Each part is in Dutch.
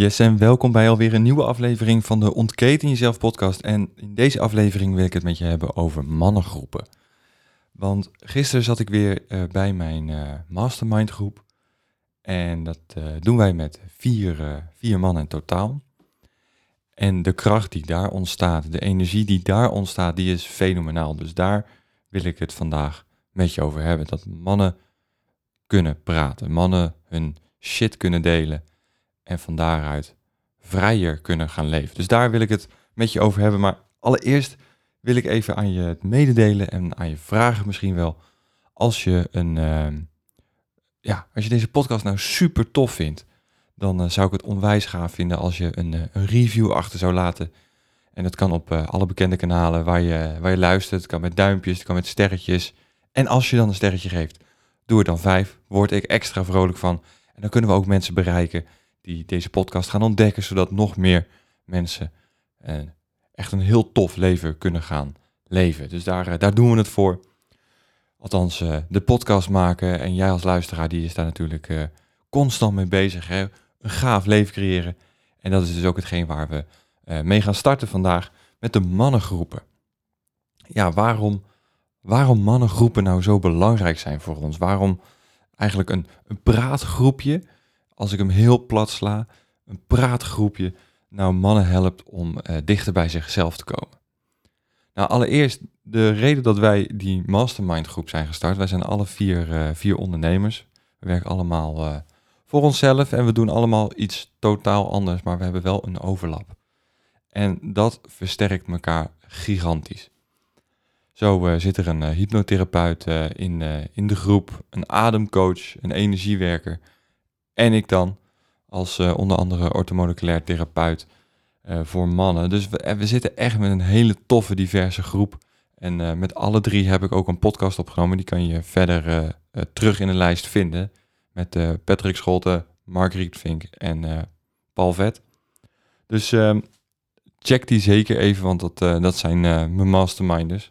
Yes, en welkom bij alweer een nieuwe aflevering van de Ontketen Jezelf podcast. En in deze aflevering wil ik het met je hebben over mannengroepen. Want gisteren zat ik weer uh, bij mijn uh, mastermind groep. En dat uh, doen wij met vier, vier mannen in totaal. En de kracht die daar ontstaat, de energie die daar ontstaat, die is fenomenaal. Dus daar wil ik het vandaag met je over hebben. Dat mannen kunnen praten, mannen hun shit kunnen delen en van daaruit vrijer kunnen gaan leven. Dus daar wil ik het met je over hebben. Maar allereerst wil ik even aan je mededelen en aan je vragen misschien wel. Als je, een, uh, ja, als je deze podcast nou super tof vindt, dan uh, zou ik het onwijs gaaf vinden als je een, uh, een review achter zou laten. En dat kan op alle bekende kanalen waar je, waar je luistert. Het kan met duimpjes, het kan met sterretjes. En als je dan een sterretje geeft, doe er dan vijf. Word ik extra vrolijk van. En dan kunnen we ook mensen bereiken die deze podcast gaan ontdekken, zodat nog meer mensen eh, echt een heel tof leven kunnen gaan leven. Dus daar, eh, daar doen we het voor. Althans, uh, de podcast maken en jij als luisteraar, die is daar natuurlijk constant mee bezig. Hè? Een gaaf leven creëren. En dat is dus ook hetgeen waar we mee gaan starten vandaag met de mannengroepen. Ja, waarom, waarom mannengroepen nou zo belangrijk zijn voor ons? Waarom eigenlijk een, een praatgroepje als ik hem heel plat sla, een praatgroepje nou mannen helpt om uh, dichter bij zichzelf te komen. Nou, allereerst de reden dat wij die mastermind groep zijn gestart. Wij zijn alle vier, uh, vier ondernemers. We werken allemaal uh, voor onszelf en we doen allemaal iets totaal anders, maar we hebben wel een overlap. En dat versterkt elkaar gigantisch. Zo zit er een hypnotherapeut in, in de groep, een ademcoach, een energiewerker, en ik dan als uh, onder andere orthomoleculair therapeut uh, voor mannen. Dus we, we, zitten echt met een hele toffe, diverse groep. En met alle drie heb ik ook een podcast opgenomen. Die kan je verder terug in de lijst vinden. Met Patrick Scholte, Margriet Vink en Paul Vet. Dus ehm, check die zeker even, want dat, dat zijn mijn masterminders.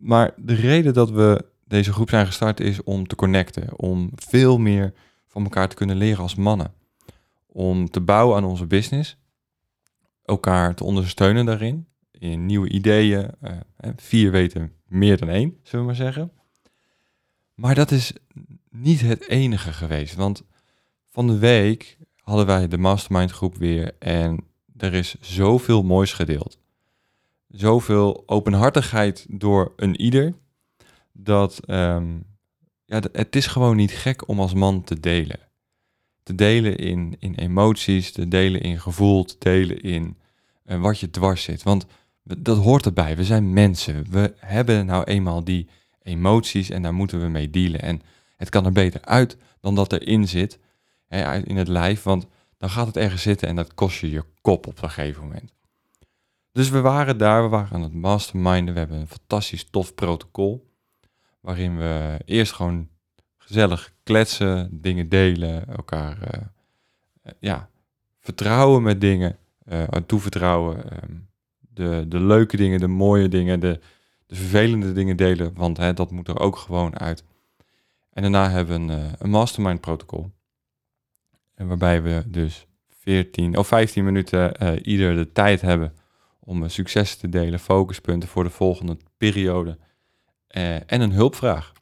Maar de reden dat we deze groep zijn gestart is om te connecten. Om veel meer van elkaar te kunnen leren als mannen. Om te bouwen aan onze business, elkaar te ondersteunen daarin, in nieuwe ideeën. Uh, vier weten meer dan één, zullen we maar zeggen. Maar dat is niet het enige geweest, want van de week hadden wij de mastermind groep weer en er is zoveel moois gedeeld. Zoveel openhartigheid door een ieder, dat um, ja, het is gewoon niet gek om als man te delen. Te delen in, in emoties, te delen in gevoel, te delen in uh, wat je dwars zit. Want dat hoort erbij. We zijn mensen. We hebben nou eenmaal die emoties en daar moeten we mee dealen. En het kan er beter uit dan dat erin zit, hè, in het lijf. Want dan gaat het ergens zitten en dat kost je je kop op een gegeven moment. Dus we waren daar, we waren aan het masterminden. We hebben een fantastisch tof protocol waarin we eerst gewoon gezellig kletsen, dingen delen, elkaar uh, ja, vertrouwen met dingen, uh, toevertrouwen. Um, de, de leuke dingen, de mooie dingen, de, de vervelende dingen delen, want hè, dat moet er ook gewoon uit. En daarna hebben we een, een mastermind protocol. Waarbij we dus 14 of 15 minuten ieder de tijd hebben om successen te delen, focuspunten voor de volgende periode uh, en een hulpvraag.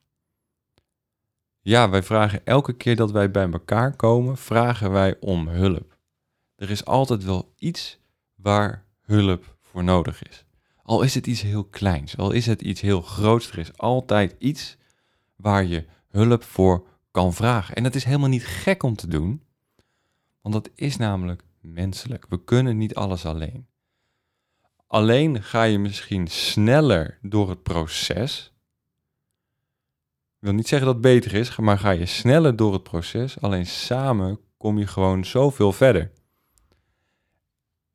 Ja, wij vragen elke keer dat wij bij elkaar komen, vragen wij om hulp. Er is altijd wel iets waar hulp voor nodig is. Al is het iets heel kleins, al is het iets heel groots, er is altijd iets waar je hulp voor kan vragen. En dat is helemaal niet gek om te doen, want dat is namelijk menselijk. We kunnen niet alles alleen. Alleen ga je misschien sneller door het proces. Ik wil niet zeggen dat het beter is, maar ga je sneller door het proces. Alleen samen kom je gewoon zoveel verder.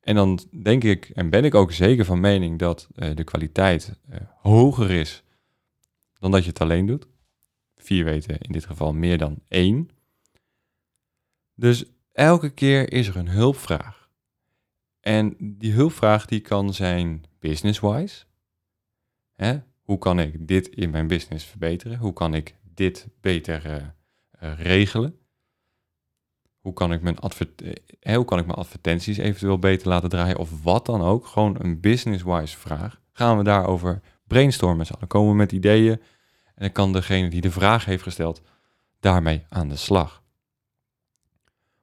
En dan denk ik en ben ik ook zeker van mening dat uh, de kwaliteit uh, hoger is dan dat je het alleen doet. Vier weten in dit geval meer dan één. Dus elke keer is er een hulpvraag. En die hulpvraag die kan zijn business-wise. Hoe kan ik dit in mijn business verbeteren? Hoe kan ik dit beter uh, uh, regelen? Hoe kan, ik mijn eh, hoe kan ik mijn advertenties eventueel beter laten draaien? Of wat dan ook. Gewoon een business-wise vraag. Gaan we daarover brainstormen? Dan komen we met ideeën. En dan kan degene die de vraag heeft gesteld daarmee aan de slag.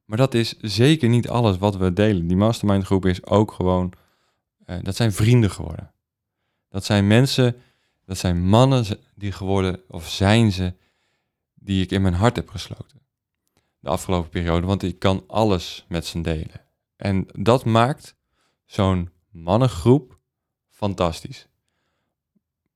Maar dat is zeker niet alles wat we delen. Die mastermind groep is ook gewoon, dat zijn vrienden geworden. Dat zijn mensen, dat zijn mannen die geworden, of zijn ze, die ik in mijn hart heb gesloten de afgelopen periode, want ik kan alles met ze delen. En dat maakt zo'n mannengroep fantastisch.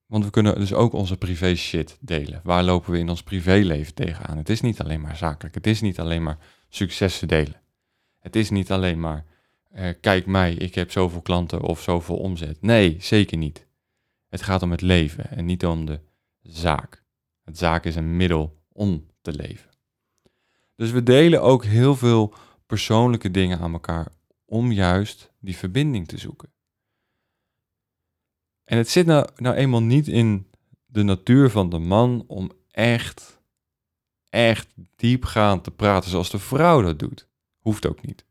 Want we kunnen dus ook onze privé shit delen. Waar lopen we in ons privéleven tegenaan? Het is niet alleen maar zakelijk. Het is niet alleen maar successen delen. Het is niet alleen maar, eh, kijk mij, ik heb zoveel klanten of zoveel omzet. Nee, zeker niet. Het gaat om het leven en niet om de zaak. Het zaak is een middel om te leven. Dus we delen ook heel veel persoonlijke dingen aan elkaar om juist die verbinding te zoeken. En het zit nou, nou eenmaal niet in de natuur van de man om echt, echt diepgaand te praten zoals de vrouw dat doet. Hoeft ook niet.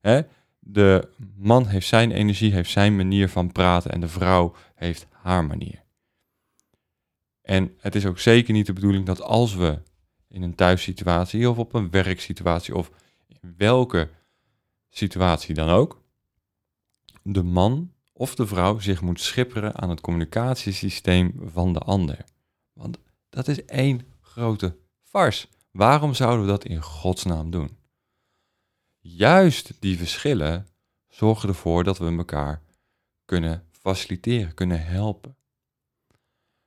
Hè? De man heeft zijn energie, heeft zijn manier van praten en de vrouw heeft haar manier. En het is ook zeker niet de bedoeling dat als we in een thuissituatie of op een werksituatie of in welke situatie dan ook, de man of de vrouw zich moet schipperen aan het communicatiesysteem van de ander. Want dat is één grote farce. Waarom zouden we dat in godsnaam doen? Juist die verschillen zorgen ervoor dat we elkaar kunnen faciliteren, kunnen helpen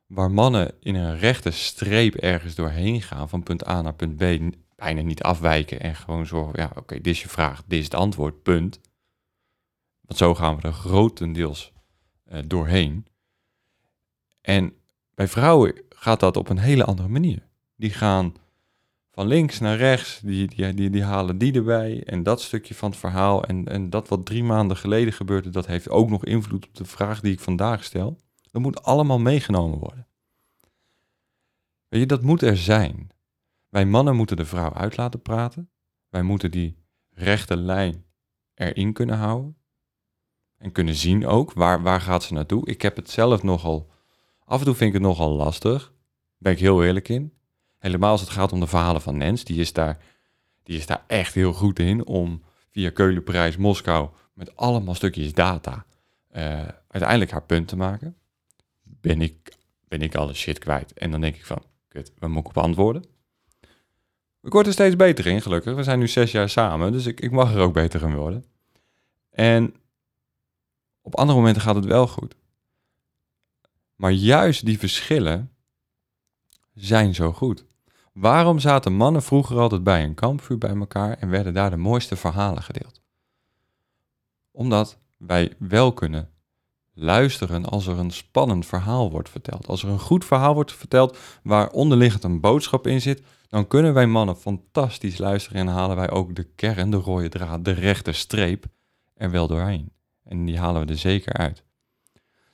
waar mannen in een rechte streep ergens doorheen gaan, van punt A naar punt B, bijna niet afwijken en gewoon zorgen, ja, oké, dit is je vraag, dit is het antwoord, punt. Want zo gaan we er grotendeels uh, doorheen. En bij vrouwen gaat dat op een hele andere manier. Die gaan van links naar rechts, die, die, die, die halen die erbij en dat stukje van het verhaal en, en dat wat drie maanden geleden gebeurde, dat heeft ook nog invloed op de vraag die ik vandaag stel. Dat moet allemaal meegenomen worden. Weet je, dat moet er zijn. Wij mannen moeten de vrouw uit laten praten. Wij moeten die rechte lijn erin kunnen houden. En kunnen zien ook, waar, waar gaat ze naartoe? Ik heb het zelf nogal, af en toe vind ik het nogal lastig. Daar ben ik heel eerlijk in. Helemaal als het gaat om de verhalen van Nens. Die is daar, die is daar echt heel goed in om via Keulen, Parijs, Moskou met allemaal stukjes data uh, uiteindelijk haar punt te maken ben ik, ben ik alle shit kwijt. En dan denk ik van, kut, waar moet ik op antwoorden? Ik word er steeds beter in, gelukkig. We zijn nu zes jaar samen, dus ik, ik mag er ook beter in worden. En op andere momenten gaat het wel goed. Maar juist die verschillen zijn zo goed. Waarom zaten mannen vroeger altijd bij een kampvuur bij elkaar en werden daar de mooiste verhalen gedeeld? Omdat wij wel kunnen luisteren als er een spannend verhaal wordt verteld. Als er een goed verhaal wordt verteld waar onderliggend een boodschap in zit, dan kunnen wij mannen fantastisch luisteren en halen wij ook de kern, de rode draad, de rechte streep er wel doorheen. En die halen we er zeker uit.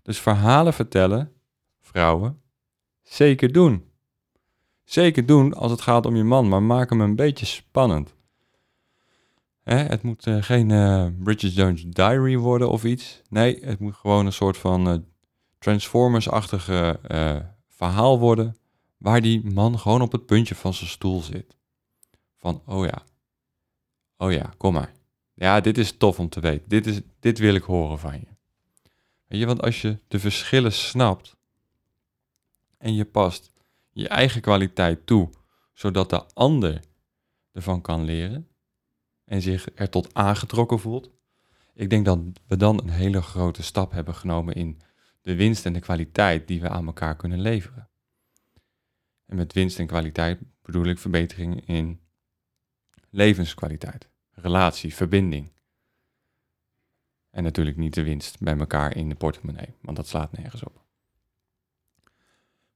Dus verhalen vertellen, vrouwen, zeker doen. Zeker doen als het gaat om je man, maar maak hem een beetje spannend. Hè, het moet uh, geen uh, Bridget Jones Diary worden of iets. Nee, het moet gewoon een soort van uh, Transformers-achtige verhaal worden. Waar die man gewoon op het puntje van zijn stoel zit. Van, oh ja. Oh ja, kom maar. Ja, dit is tof om te weten. Dit, is, dit wil ik horen van je. Weet je, want als je de verschillen snapt en je past je eigen kwaliteit toe, zodat de ander ervan kan leren en zich er tot aangetrokken voelt. Ik denk dat we dan een hele grote stap hebben genomen in de winst en de kwaliteit die we aan elkaar kunnen leveren. En met winst en kwaliteit bedoel ik verbetering in levenskwaliteit, relatie, verbinding. En natuurlijk niet de winst bij elkaar in de portemonnee, want dat slaat nergens op.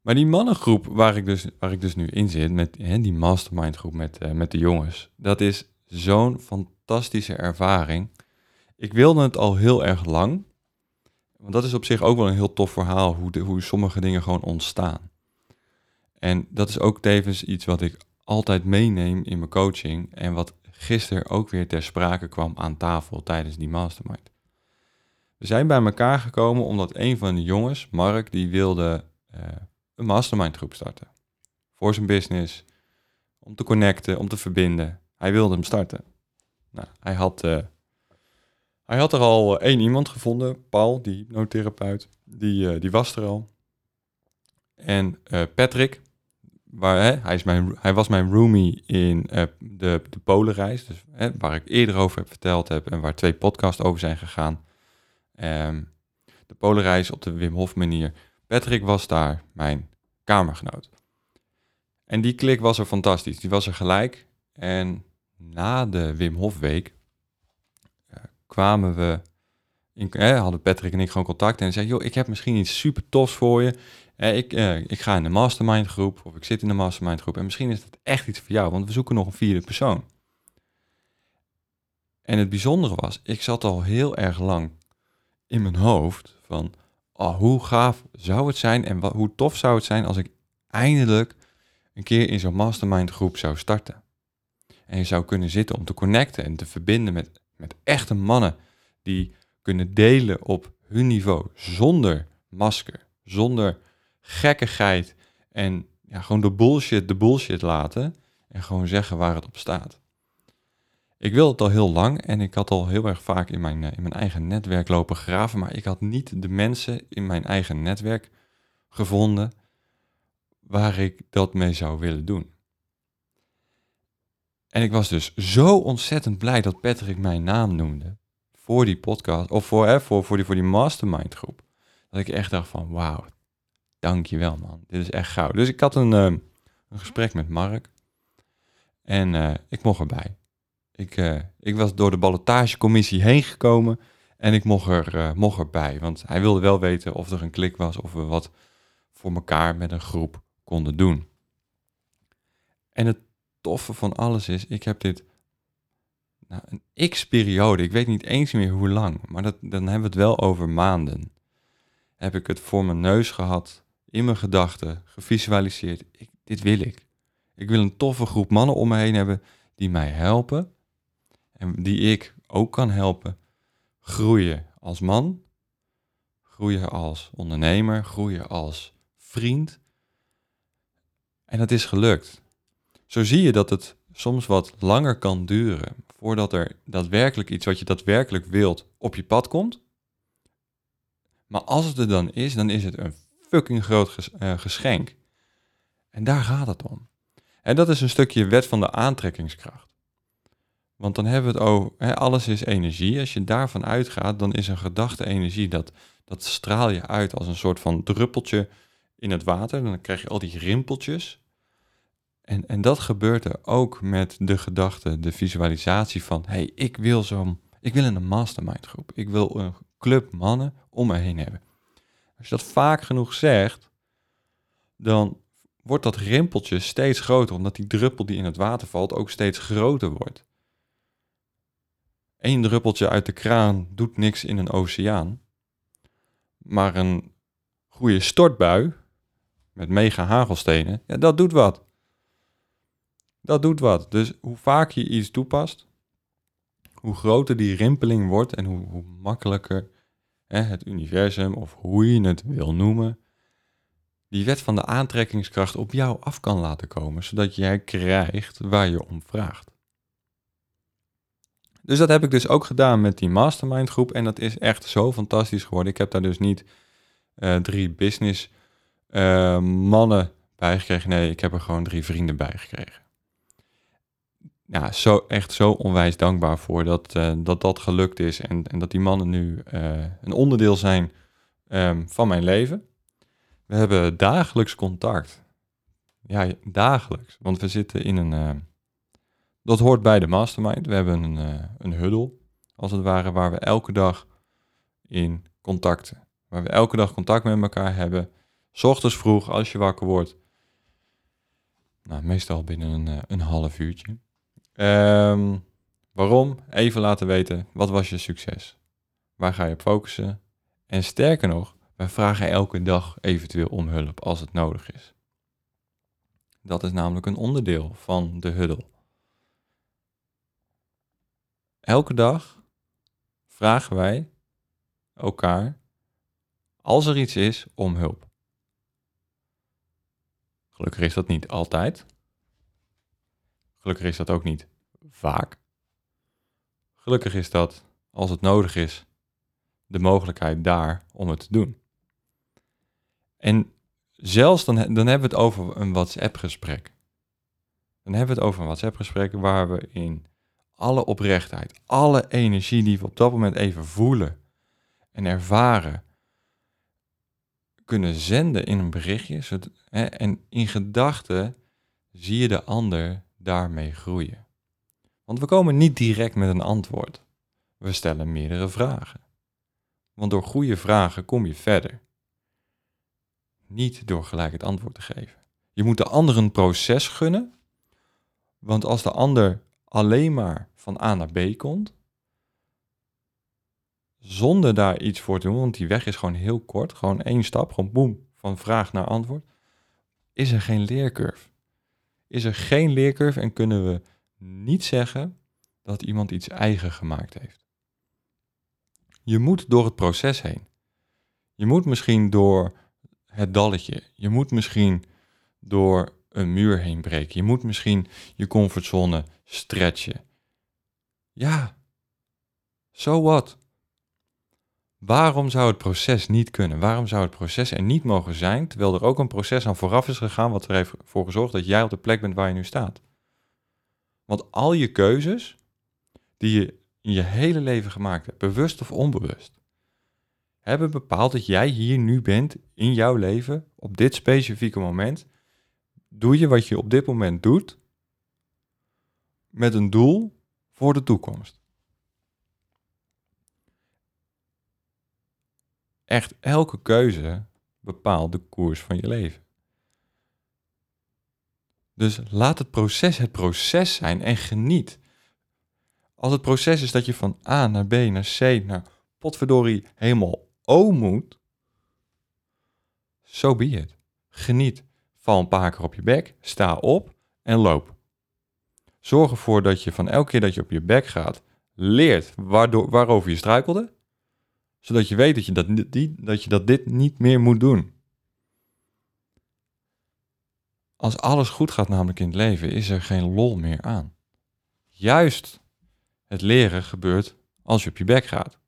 Maar die mannengroep waar ik dus, waar ik dus nu in zit, met hè, die mastermind groep met, uh, met de jongens, dat is zo'n fantastische ervaring. Ik wilde het al heel erg lang, want dat is op zich ook wel een heel tof verhaal, hoe, de, hoe sommige dingen gewoon ontstaan. En dat is ook tevens iets wat ik altijd meeneem in mijn coaching en wat gisteren ook weer ter sprake kwam aan tafel tijdens die mastermind. We zijn bij elkaar gekomen omdat een van de jongens, Mark, die wilde uh, een mastermind groep starten. Voor zijn business, om te connecten, om te verbinden. Hij wilde hem starten. Nou, hij had, uh, hij had er al één iemand gevonden, Paul, die hypnotherapeut. Die, uh, die was er al. En Patrick, waar, hè, hij, is mijn, hij was mijn roomie in de, de Polenreis, dus, hè, waar ik eerder over heb verteld heb en waar twee podcasts over zijn gegaan. Um, de Polenreis op de Wim Hof manier. Patrick was daar mijn kamergenoot. En die klik was er fantastisch. Die was er gelijk. En na de Wim Hof week uh, kwamen we, in, eh, hadden Patrick en ik gewoon contact en zei, joh, ik heb misschien iets super tofs voor je. Eh, ik, uh, ik ga in de mastermind groep of ik zit in de mastermind groep en misschien is het echt iets voor jou, want we zoeken nog een vierde persoon. En het bijzondere was, ik zat al heel erg lang in mijn hoofd van oh, hoe gaaf zou het zijn en wat, hoe tof zou het zijn als ik eindelijk een keer in zo'n mastermind groep zou starten. En je zou kunnen zitten om te connecten en te verbinden met, met echte mannen die kunnen delen op hun niveau zonder masker, zonder gekkigheid en ja, gewoon de bullshit de bullshit laten en gewoon zeggen waar het op staat. Ik wilde het al heel lang en ik had al heel erg vaak in mijn, eh, in mijn eigen netwerk lopen graven, maar ik had niet de mensen in mijn eigen netwerk gevonden waar ik dat mee zou willen doen. En ik was dus zo ontzettend blij dat Patrick mijn naam noemde voor die podcast, of voor, hè, voor, voor, die, voor die mastermind groep. Dat ik echt dacht van, wauw, dankjewel man, dit is echt goud. Dus ik had een, uh, een gesprek met Mark en uh, ik mocht erbij. Ik, uh, ik was door de ballotagecommissie heen gekomen en ik mocht, er, uh, mocht erbij. Want hij wilde wel weten of er een klik was, of we wat voor elkaar met een groep konden doen. En het toffe van alles is, ik heb dit nou, een x-periode, ik weet niet eens meer hoe lang, maar dat, dan hebben we het wel over maanden. Heb ik het voor mijn neus gehad, in mijn gedachten, gevisualiseerd. Ik, dit wil ik. Ik wil een toffe groep mannen om me heen hebben die mij helpen en die ik ook kan helpen groeien als man, groeien als ondernemer, groeien als vriend. En dat is gelukt. Zo zie je dat het soms wat langer kan duren voordat er daadwerkelijk iets wat je daadwerkelijk wilt op je pad komt. Maar als het er dan is, dan is het een fucking groot eh, geschenk. En daar gaat het om. En dat is een stukje wet van de aantrekkingskracht. Want dan hebben we het over, hè, alles is energie. Als je daarvan uitgaat, dan is een gedachte energie. Dat, dat straal je uit als een soort van druppeltje in het water. Dan krijg je al die rimpeltjes. En, en dat gebeurt er ook met de gedachte, de visualisatie van... hey, ik wil zo'n, ik wil een mastermind groep. Ik wil een club mannen om me heen hebben. Als je dat vaak genoeg zegt, dan wordt dat rimpeltje steeds groter, omdat die druppel die in het water valt ook steeds groter wordt. Eén druppeltje uit de kraan doet niks in een oceaan. Maar een goede stortbui met mega hagelstenen, ja, dat doet wat. Dat doet wat. Dus hoe vaak je iets toepast, hoe groter die rimpeling wordt en hoe, hoe makkelijker hè, het universum, of hoe je het wil noemen, die wet van de aantrekkingskracht op jou af kan laten komen, zodat jij krijgt waar je om vraagt. Dus dat heb ik dus ook gedaan met die mastermind groep. En dat is echt zo fantastisch geworden. Ik heb daar dus niet uh, drie business uh, mannen bij gekregen. Nee, ik heb er gewoon drie vrienden bij gekregen. Ja, zo, echt zo onwijs dankbaar voor dat uh, dat, dat gelukt is. En, en dat die mannen nu een onderdeel zijn um, van mijn leven. We hebben dagelijks contact. Ja, dagelijks. Want we zitten in een dat hoort bij de mastermind. We hebben een, uh, een huddle, als het ware, waar we elke dag in contact, waar we elke dag contact met elkaar hebben. S ochtends vroeg, als je wakker wordt. Nou, meestal binnen een, uh, een half uurtje. Um, waarom? Even laten weten, wat was je succes? Waar ga je op focussen? En sterker nog, wij vragen elke dag eventueel om hulp als het nodig is. Dat is namelijk een onderdeel van de huddle. Elke dag vragen wij elkaar, als er iets is, om hulp. Gelukkig is dat niet altijd. Gelukkig is dat ook niet vaak. Gelukkig is dat, als het nodig is, de mogelijkheid daar om het te doen. En zelfs dan, dan hebben we het over een WhatsApp-gesprek. Dan hebben we het over een WhatsApp-gesprek waar we in alle oprechtheid, alle energie die we op dat moment even voelen en ervaren, kunnen zenden in een berichtje. Hè, en in gedachten zie je de ander daarmee groeien. Want we komen niet direct met een antwoord. We stellen meerdere vragen. Want door goede vragen kom je verder. Niet door gelijk het antwoord te geven. Je moet de ander een proces gunnen. Want als de ander alleen maar van A naar B komt, zonder daar iets voor te doen, want die weg is gewoon heel kort, gewoon één stap, gewoon boem, van vraag naar antwoord, is er geen leercurve. Is er geen leercurve en kunnen we niet zeggen dat iemand iets eigen gemaakt heeft. Je moet door het proces heen. Je moet misschien door het dalletje. Je moet misschien door een muur heen breken. Je moet misschien je comfortzone stretchen. Ja, zo wat. Waarom zou het proces niet kunnen? Waarom zou het proces er niet mogen zijn, terwijl er ook een proces aan vooraf is gegaan, wat er heeft voor gezorgd dat jij op de plek bent waar je nu staat? Want al je keuzes die je in je hele leven gemaakt hebt, bewust of onbewust, hebben bepaald dat jij hier nu bent in jouw leven, op dit specifieke moment. Doe je wat je op dit moment doet, met een doel voor de toekomst. Echt elke keuze bepaalt de koers van je leven. Dus laat het proces het proces zijn en geniet. Als het proces is dat je van A naar B naar C naar potverdorie helemaal O moet, zo so be it. Geniet. Val een paar keer op je bek, sta op en loop. Zorg ervoor dat je van elke keer dat je op je bek gaat, leert waardoor, waarover je struikelde. Zodat je weet dat je dat, die, dat je dat dit niet meer moet doen. Als alles goed gaat namelijk in het leven, is er geen lol meer aan. Juist het leren gebeurt als je op je bek gaat.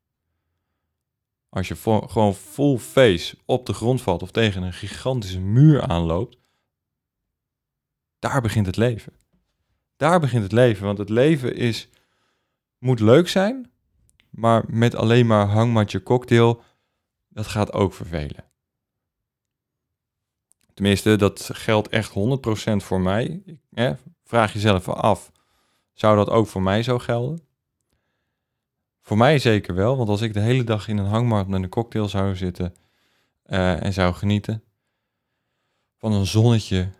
Als je gewoon full face op de grond valt of tegen een gigantische muur aanloopt, daar begint het leven. Daar begint het leven, want het leven is, moet leuk zijn, maar met alleen maar hangmatje cocktail, dat gaat ook vervelen. Tenminste, dat geldt echt 100% voor mij. Hè? Vraag jezelf af, zou dat ook voor mij zo gelden? Voor mij zeker wel, want als ik de hele dag in een hangmat met een cocktail zou zitten uh, en zou genieten van een zonnetje,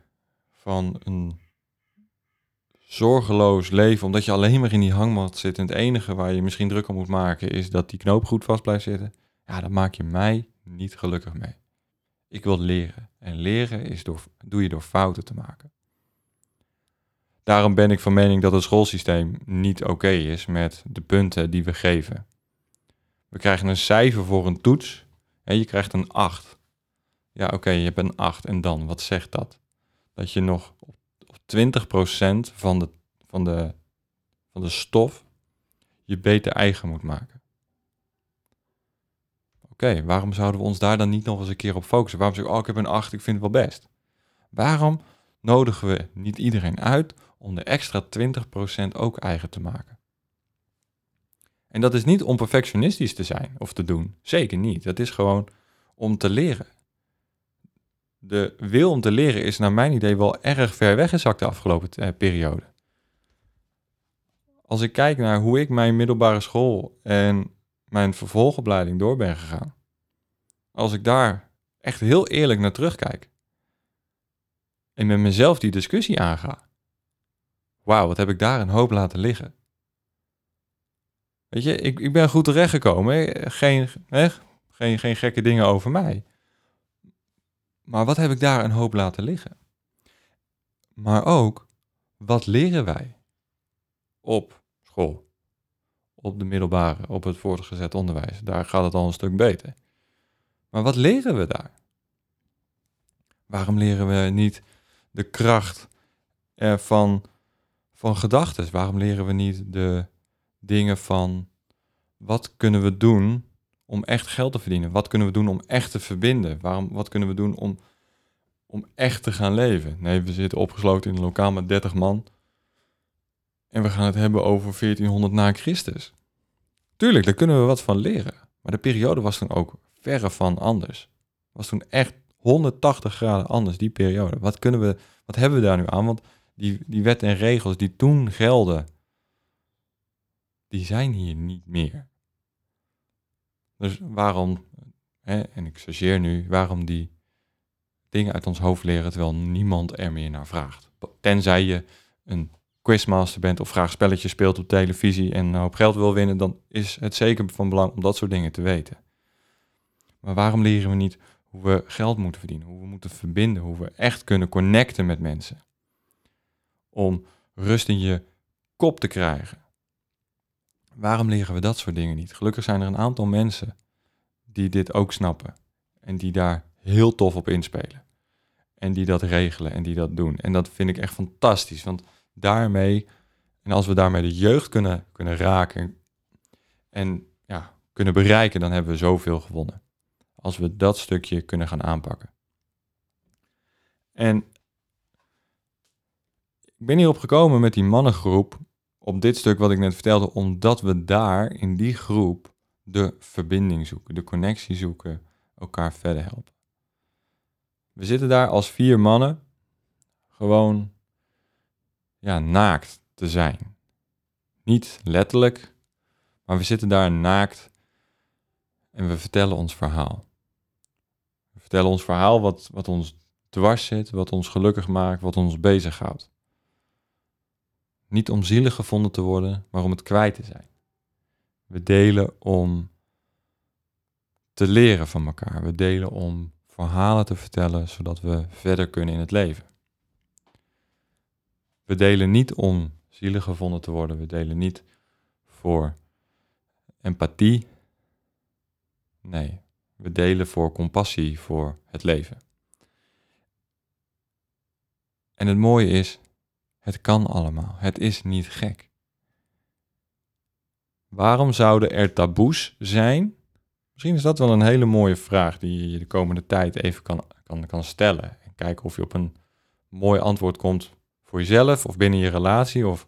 van een zorgeloos leven, omdat je alleen maar in die hangmat zit en het enige waar je misschien druk om moet maken is dat die knoop goed vast blijft zitten, ja, dan maak je mij niet gelukkig mee. Ik wil leren. En leren is door, doe je door fouten te maken. Daarom ben ik van mening dat het schoolsysteem niet oké is met de punten die we geven. We krijgen een cijfer voor een toets en je krijgt een 8. Ja, oké, je hebt een 8 en dan, wat zegt dat? Dat je nog op 20% van de, van, de, van de stof je beter eigen moet maken. Oké, waarom zouden we ons daar dan niet nog eens een keer op focussen? Waarom zeg ik, oh, ik heb een 8, ik vind het wel best. Waarom nodigen we niet iedereen uit om de extra 20% ook eigen te maken? En dat is niet om perfectionistisch te zijn of te doen. Zeker niet. Dat is gewoon om te leren. De wil om te leren is naar mijn idee wel erg ver weggezakt de afgelopen eh, periode. Als ik kijk naar hoe ik mijn middelbare school en mijn vervolgopleiding door ben gegaan. Als ik daar echt heel eerlijk naar terugkijk. En met mezelf die discussie aanga. Wauw, wat heb ik daar een hoop laten liggen. Weet je, ik, ik ben goed terechtgekomen. Geen, hè? Geen, geen gekke dingen over mij. Maar wat heb ik daar een hoop laten liggen? Maar ook, wat leren wij op school? Op de middelbare, op het voortgezet onderwijs. Daar gaat het al een stuk beter. Maar wat leren we daar? Waarom leren we niet de kracht van, van gedachten? Waarom leren we niet de dingen van wat kunnen we doen om echt geld te verdienen? Wat kunnen we doen om echt te verbinden? Waarom, wat kunnen we doen om, om echt te gaan leven? Nee, we zitten opgesloten in een lokaal met 30 man. En we gaan het hebben over 1400 na Christus. Tuurlijk, daar kunnen we wat van leren. Maar de periode was toen ook verre van anders. Was toen echt 180 graden anders, die periode. Wat, kunnen we, wat hebben we daar nu aan? Want die, die wetten en regels die toen gelden, die zijn hier niet meer. Dus waarom, hè, en ik chargeer nu, waarom die dingen uit ons hoofd leren terwijl niemand er meer naar vraagt. Tenzij je een quizmaster bent of graag spelletjes speelt op televisie en een hoop geld wil winnen, dan is het zeker van belang om dat soort dingen te weten. Maar waarom leren we niet hoe we geld moeten verdienen, hoe we moeten verbinden, hoe we echt kunnen connecten met mensen? Om rust in je kop te krijgen. Waarom leren we dat soort dingen niet? Gelukkig zijn er een aantal mensen die dit ook snappen en die daar heel tof op inspelen. En die dat regelen en die dat doen. En dat vind ik echt fantastisch, want daarmee, en als we daarmee de jeugd kunnen, kunnen raken en ja, kunnen bereiken, dan hebben we zoveel gewonnen. Als we dat stukje kunnen gaan aanpakken. En ik ben hierop gekomen met die mannengroep op dit stuk wat ik net vertelde, omdat we daar in die groep de verbinding zoeken, de connectie zoeken, elkaar verder helpen. We zitten daar als vier mannen gewoon ja, naakt te zijn. Niet letterlijk, maar we zitten daar naakt en we vertellen ons verhaal. We vertellen ons verhaal wat, wat ons dwars zit, wat ons gelukkig maakt, wat ons bezighoudt. Niet om zielig gevonden te worden, maar om het kwijt te zijn. We delen om te leren van elkaar. We delen om verhalen te vertellen, zodat we verder kunnen in het leven. We delen niet om zielig gevonden te worden. We delen niet voor empathie. Nee, we delen voor compassie voor het leven. En het mooie is, het kan allemaal. Het is niet gek. Waarom zouden er taboes zijn? Misschien is dat wel een hele mooie vraag die je de komende tijd even kan, kan, kan stellen. En kijken of je op een mooi antwoord komt voor jezelf of binnen je relatie of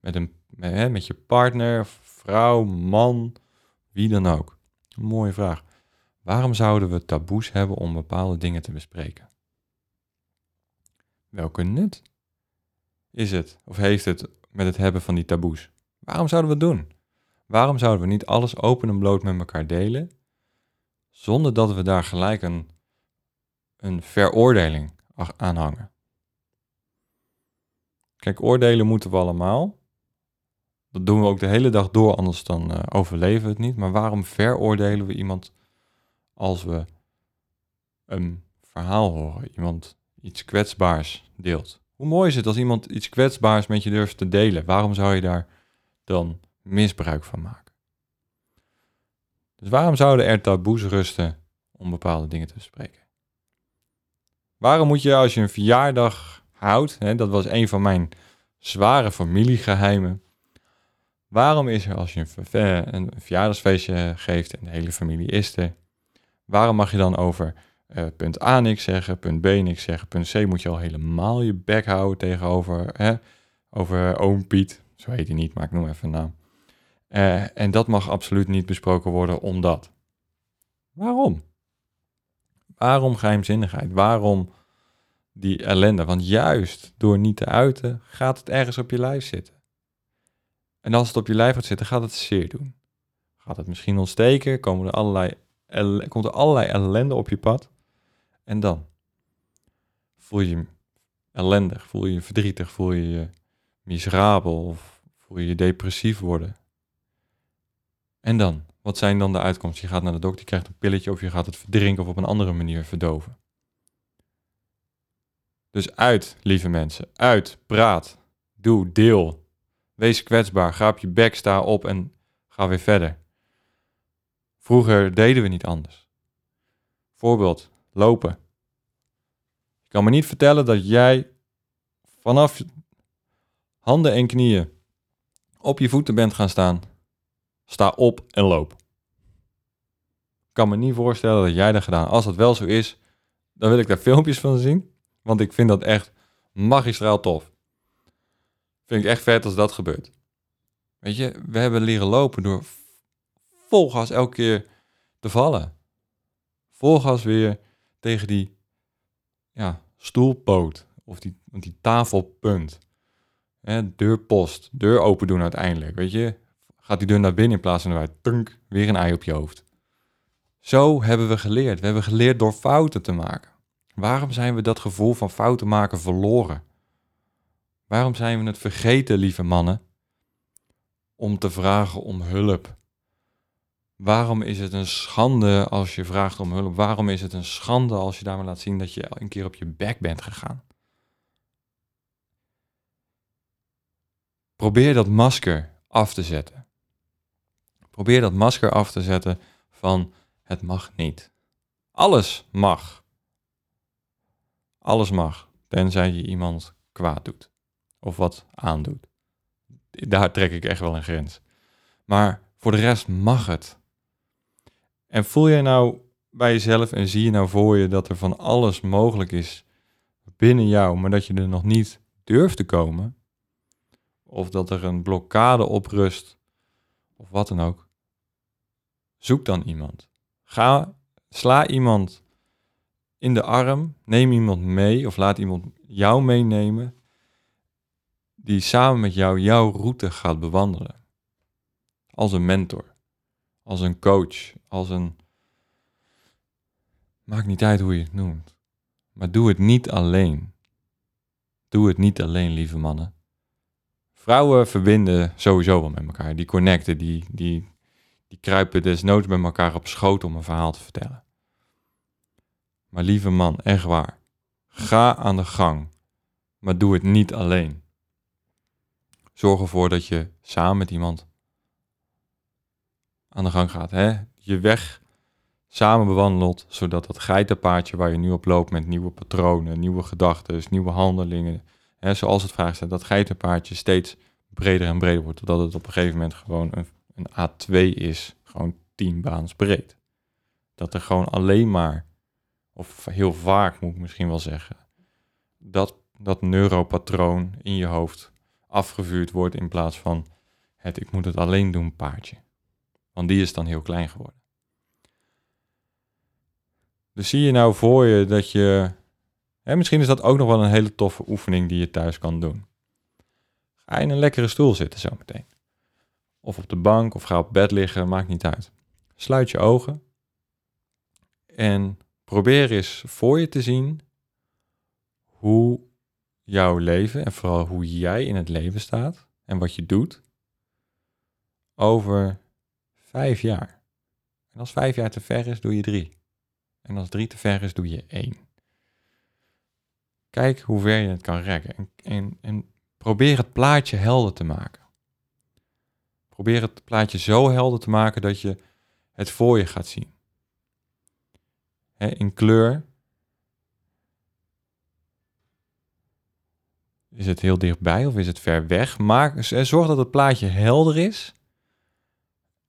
met, een, met, met je partner, vrouw, man, wie dan ook. Een mooie vraag. Waarom zouden we taboes hebben om bepaalde dingen te bespreken? Welke nut is het of heeft het met het hebben van die taboes? Waarom zouden we het doen? Waarom zouden we niet alles open en bloot met elkaar delen, zonder dat we daar gelijk een, een veroordeling aan hangen? Kijk, oordelen moeten we allemaal. Dat doen we ook de hele dag door, anders dan uh, overleven we het niet. Maar waarom veroordelen we iemand als we een verhaal horen, iemand iets kwetsbaars deelt? Hoe mooi is het als iemand iets kwetsbaars met je durft te delen? Waarom zou je daar dan misbruik van maken? Dus waarom zouden er taboes rusten om bepaalde dingen te bespreken? Waarom moet je als je een verjaardag houdt, hè, dat was een van mijn zware familiegeheimen, Waarom is er als je een, een verjaardagsfeestje geeft en de hele familie is er, waarom mag je dan over uh, punt A niks zeggen, punt B niks zeggen, punt C moet je al helemaal je bek houden tegenover, hè, over oom Piet, zo heet hij niet, maar ik noem even een naam. Uh, en dat mag absoluut niet besproken worden omdat. Waarom? Waarom geheimzinnigheid? Waarom die ellende? Want juist door niet te uiten, gaat het ergens op je lijf zitten. En als het op je lijf gaat zitten, gaat het zeer doen. Gaat het misschien ontsteken, komen er allerlei, komt er allerlei ellende op je pad. En dan voel je je ellendig, voel je je verdrietig, voel je je miserabel of voel je je depressief worden. En dan, wat zijn dan de uitkomsten? Je gaat naar de dokter, je krijgt een pilletje of je gaat het verdrinken of op een andere manier verdoven. Dus uit, lieve mensen, uit, praat, doe, deel. Wees kwetsbaar, ga op je bek, sta op en ga weer verder. Vroeger deden we niet anders. Voorbeeld, lopen. Kan me niet vertellen dat jij vanaf handen en knieën op je voeten bent gaan staan. Sta op en loop. Kan me niet voorstellen dat jij dat gedaan. Als dat wel zo is, dan wil ik daar filmpjes van zien. Want ik vind dat echt magistraal tof. Vind ik echt vet als dat gebeurt. Weet je, we hebben leren lopen door vol gas elke keer te vallen. Vol gas weer tegen die ja, stoelpoot of die, die tafelpunt. Hè, deurpost, deur open doen uiteindelijk. Weet je, gaat die deur naar binnen in plaats van eruit. Tunk, weer een ei op je hoofd. Zo hebben we geleerd. We hebben geleerd door fouten te maken. Waarom zijn we dat gevoel van fouten maken verloren? Waarom zijn we het vergeten, lieve mannen, om te vragen om hulp? Waarom is het een schande als je vraagt om hulp? Waarom is het een schande als je daarmee laat zien dat je een keer op je bek bent gegaan? Probeer dat masker af te zetten. Probeer dat masker af te zetten van het mag niet. Alles mag. Alles mag, tenzij je iemand kwaad doet of wat aandoet. Daar trek ik echt wel een grens. Maar voor de rest mag het. En voel jij nou bij jezelf en zie je nou voor je dat er van alles mogelijk is binnen jou, maar dat je er nog niet durft te komen? Of dat er een blokkade op rust, of wat dan ook. Zoek dan iemand. Ga, sla iemand in de arm, neem iemand mee of laat iemand jou meenemen die samen met jou jouw route gaat bewandelen. Als een mentor, als een coach, als een. Maakt niet uit hoe je het noemt. Maar doe het niet alleen. Doe het niet alleen, lieve mannen. Vrouwen verbinden sowieso wel met elkaar. Die connecten, die, die, die kruipen desnoods met elkaar op schoot om een verhaal te vertellen. Maar lieve man, echt waar. Ga aan de gang. Maar doe het niet alleen. Zorg ervoor dat je samen met iemand aan de gang gaat. Hè? Je weg samen bewandelt, zodat dat geitenpaadje waar je nu op loopt met nieuwe patronen, nieuwe gedachten, nieuwe handelingen, hè, zoals het vraagt staat, dat geitenpaadje steeds breder en breder wordt, totdat het op een gegeven moment gewoon een, een A2 is, gewoon 10 baans breed. Dat er gewoon alleen maar, of heel vaak moet ik misschien wel zeggen, dat, dat neuropatroon in je hoofd afgevuurd wordt in plaats van het ik moet het alleen doen paardje. Want die is dan heel klein geworden. Dus zie je nou voor je dat je. Hè, misschien is dat ook nog wel een hele toffe oefening die je thuis kan doen. Ga in een lekkere stoel zitten zometeen. Of op de bank of ga op bed liggen, maakt niet uit. Sluit je ogen en probeer eens voor je te zien hoe jouw leven en vooral hoe jij in het leven staat en wat je doet over vijf jaar. En als vijf jaar te ver is, doe je drie. En als drie te ver is, doe je één. Kijk hoe ver je het kan rekken en, en, probeer het plaatje helder te maken. Probeer het plaatje zo helder te maken dat je het voor je gaat zien. in kleur Is het heel dichtbij of is het ver weg? Maak, zorg dat het plaatje helder is.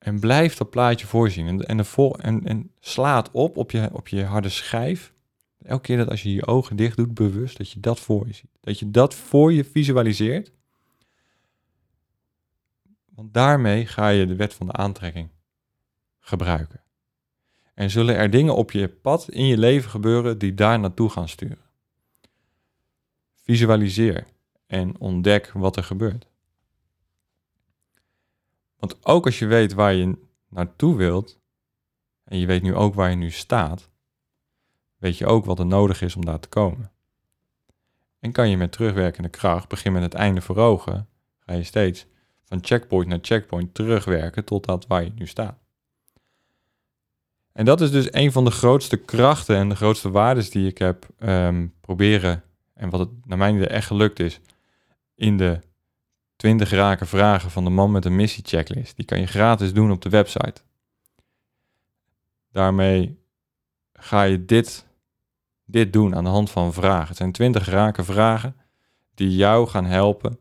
En blijf dat plaatje voorzien. En, en, en, en slaat op op je, op je harde schijf. Elke keer dat als je je ogen dicht doet, bewust, dat je dat voor je ziet. Dat je dat voor je visualiseert. Want daarmee ga je de wet van de aantrekking gebruiken. En zullen er dingen op je pad in je leven gebeuren die daar naartoe gaan sturen. Visualiseer en ontdek wat er gebeurt. Want ook als je weet waar je naartoe wilt, en je weet nu ook waar je nu staat, weet je ook wat er nodig is om daar te komen. En kan je met terugwerkende kracht, begin met het einde voor ogen, ga je steeds van checkpoint naar checkpoint terugwerken tot dat waar je nu staat. En dat is dus een van de grootste krachten en de grootste waarden die ik heb um, proberen, en wat het naar mijn idee echt gelukt is, in de 20 raken vragen van de man met een missie checklist. Die kan je gratis doen op de website. Daarmee ga je dit, dit doen aan de hand van vragen. Het zijn 20 raken vragen die jou gaan helpen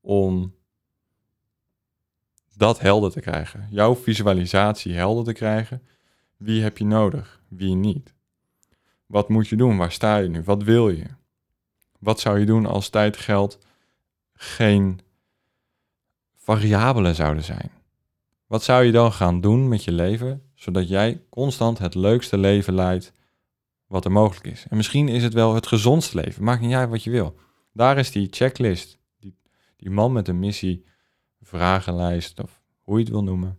om dat helder te krijgen. Jouw visualisatie helder te krijgen. Wie heb je nodig? Wie niet? Wat moet je doen? Waar sta je nu? Wat wil je? Wat zou je doen als tijd, geld geen variabelen zouden zijn? Wat zou je dan gaan doen met je leven, zodat jij constant het leukste leven leidt wat er mogelijk is? En misschien is het wel het gezondste leven, maakt niet uit wat je wil. Daar is die checklist, die, die man met een missie, vragenlijst of hoe je het wil noemen,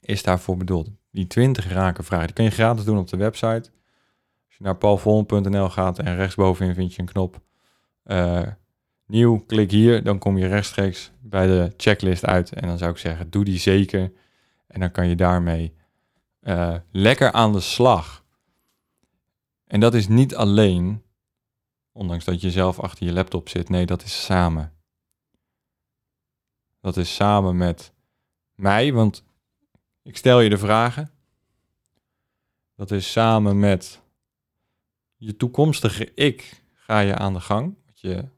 is daarvoor bedoeld. Die 20 raken vragen, die kan je gratis doen op de website. Als je naar paulvollen.nl gaat en rechtsbovenin vind je een knop uh, nieuw, klik hier, dan kom je rechtstreeks bij de checklist uit. En dan zou ik zeggen, doe die zeker. En dan kan je daarmee uh, lekker aan de slag. En dat is niet alleen, ondanks dat je zelf achter je laptop zit. Nee, dat is samen. Dat is samen met mij, want ik stel je de vragen. Dat is samen met je toekomstige ik ga je aan de gang. Je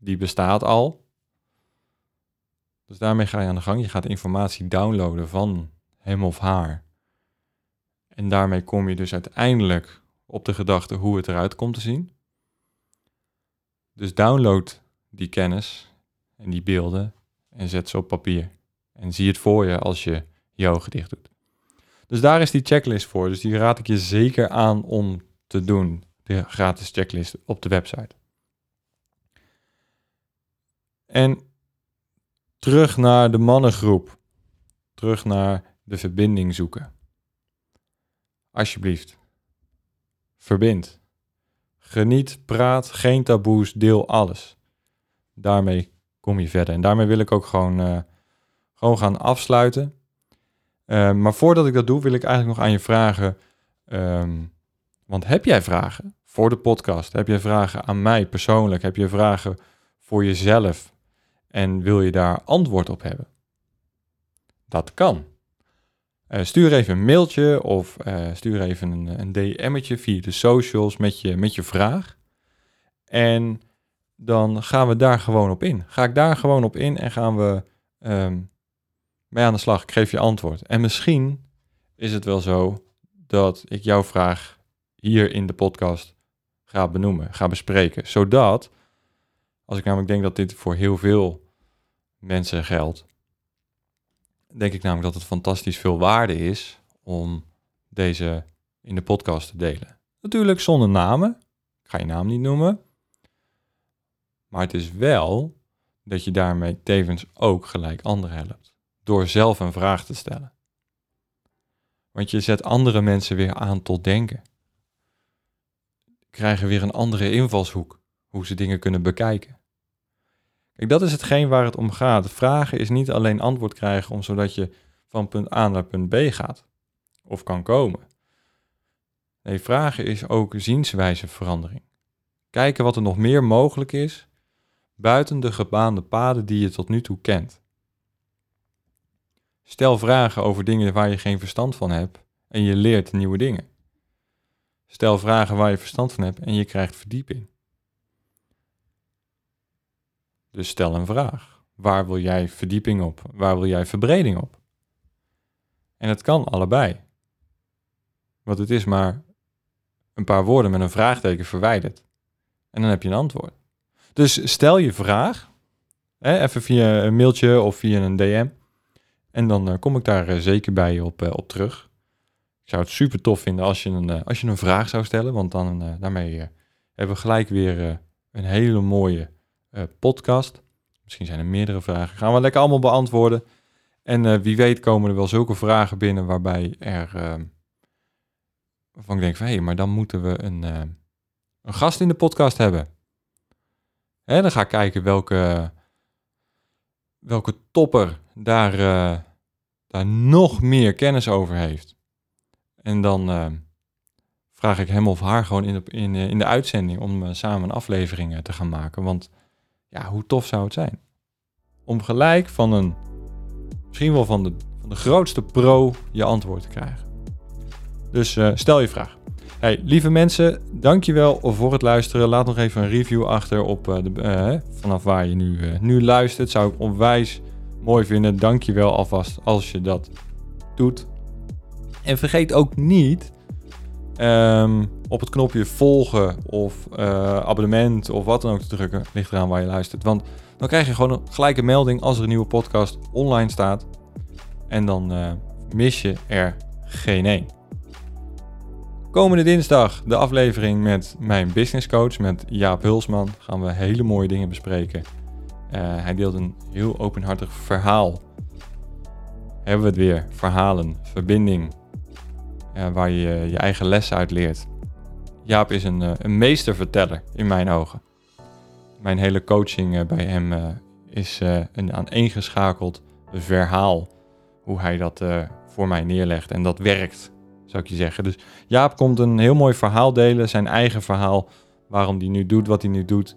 die bestaat al. Dus daarmee ga je aan de gang. Je gaat informatie downloaden van hem of haar. En daarmee kom je dus uiteindelijk op de gedachte hoe het eruit komt te zien. Dus download die kennis en die beelden en zet ze op papier. En zie het voor je als je je ogen dicht doet. Dus daar is die checklist voor. Dus die raad ik je zeker aan om te doen. De gratis checklist op de website. En terug naar de mannengroep. Terug naar de verbinding zoeken. Alsjeblieft. Verbind. Geniet, praat, geen taboes, deel alles. Daarmee kom je verder. En daarmee wil ik ook gewoon, uh, gewoon gaan afsluiten. Uh, maar voordat ik dat doe, wil ik eigenlijk nog aan je vragen. Um, want heb jij vragen voor de podcast? Heb je vragen aan mij persoonlijk? Heb je vragen voor jezelf? En wil je daar antwoord op hebben? Dat kan. Uh, stuur even een mailtje of uh, stuur even een, een DM'tje via de socials met je, met je vraag. En dan gaan we daar gewoon op in. Ga ik daar gewoon op in en gaan we um, mee aan de slag. Ik geef je antwoord. En misschien is het wel zo dat ik jouw vraag hier in de podcast ga benoemen, ga bespreken. Zodat als ik namelijk denk dat dit voor heel veel mensen geldt, denk ik namelijk dat het fantastisch veel waarde is om deze in de podcast te delen. Natuurlijk zonder namen. Ik ga je naam niet noemen. Maar het is wel dat je daarmee tevens ook gelijk anderen helpt. Door zelf een vraag te stellen. Want je zet andere mensen weer aan tot denken. Krijgen weer een andere invalshoek. Hoe ze dingen kunnen bekijken. Dat is hetgeen waar het om gaat. Vragen is niet alleen antwoord krijgen om zodat je van punt A naar punt B gaat of kan komen. Nee, vragen is ook zienswijzeverandering. Kijken wat er nog meer mogelijk is buiten de gebaande paden die je tot nu toe kent. Stel vragen over dingen waar je geen verstand van hebt en je leert nieuwe dingen. Stel vragen waar je verstand van hebt en je krijgt verdieping. Dus stel een vraag. Waar wil jij verdieping op? Waar wil jij verbreding op? En het kan allebei. Want het is maar een paar woorden met een vraagteken verwijderd. En dan heb je een antwoord. Dus stel je vraag, hè, even via een mailtje of via een DM. En dan uh, kom ik daar uh, zeker bij je op, uh, op terug. Ik zou het super tof vinden als je een, als je een vraag zou stellen, want dan daarmee hebben we gelijk weer een hele mooie podcast. Misschien zijn er meerdere vragen. Gaan we lekker allemaal beantwoorden. En wie weet komen er wel zulke vragen binnen waarbij er waarvan ik denk van hé, hey, maar dan moeten we een, een gast in de podcast hebben. Hè, dan ga ik kijken welke, welke topper daar, uh, daar nog meer kennis over heeft. En dan uh, vraag ik hem of haar gewoon in de, in, in de uitzending om uh, samen een aflevering te gaan maken. Want ja, hoe tof zou het zijn? Om gelijk van een, misschien wel van de, van de grootste pro je antwoord te krijgen. Dus stel je vraag. Hey, lieve mensen, dankjewel voor het luisteren. Laat nog even een review achter op uh, de, uh, vanaf waar je nu, nu luistert. Zou ik onwijs mooi vinden. Dankjewel alvast als je dat doet. En vergeet ook niet um, op het knopje volgen of abonnement of wat dan ook te drukken. Ligt eraan waar je luistert. Want dan krijg je gewoon een gelijke melding als er een nieuwe podcast online staat. En dan mis je er geen één. Komende dinsdag de aflevering met mijn business coach, met Jaap Hulsman. Gaan we hele mooie dingen bespreken. Uh, hij deelt een heel openhartig verhaal. Hebben we het weer. Verhalen, verbinding. Uh, waar je je eigen les uit leert. Jaap is een, uh, een meesterverteller in mijn ogen. Mijn hele coaching bij hem is een aaneengeschakeld verhaal. Hoe hij dat voor mij neerlegt. En dat werkt zou ik je zeggen. Dus Jaap komt een heel mooi verhaal delen, zijn eigen verhaal, waarom hij nu doet wat hij nu doet.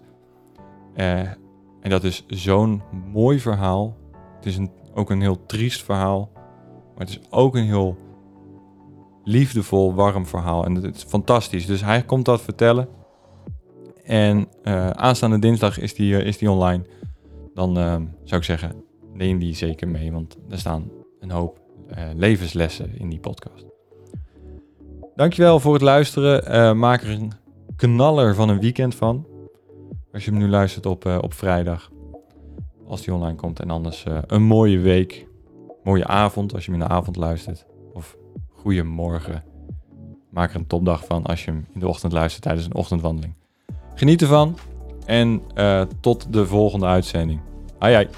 En dat is zo'n mooi verhaal. Het is een, ook een heel triest verhaal, maar het is ook een heel liefdevol, warm verhaal. En het is fantastisch. Dus hij komt dat vertellen. En uh, aanstaande dinsdag is die, uh, is die online. Dan uh, zou ik zeggen, neem die zeker mee, want er staan een hoop levenslessen in die podcast. Dankjewel voor het luisteren. Maak er een knaller van een weekend van. Als je hem nu luistert op, op vrijdag. Als die online komt. En anders een mooie week. Mooie avond als je hem in de avond luistert. Of goeiemorgen. Maak er een topdag van als je hem in de ochtend luistert tijdens een ochtendwandeling. Geniet ervan. En tot de volgende uitzending. Ai ai.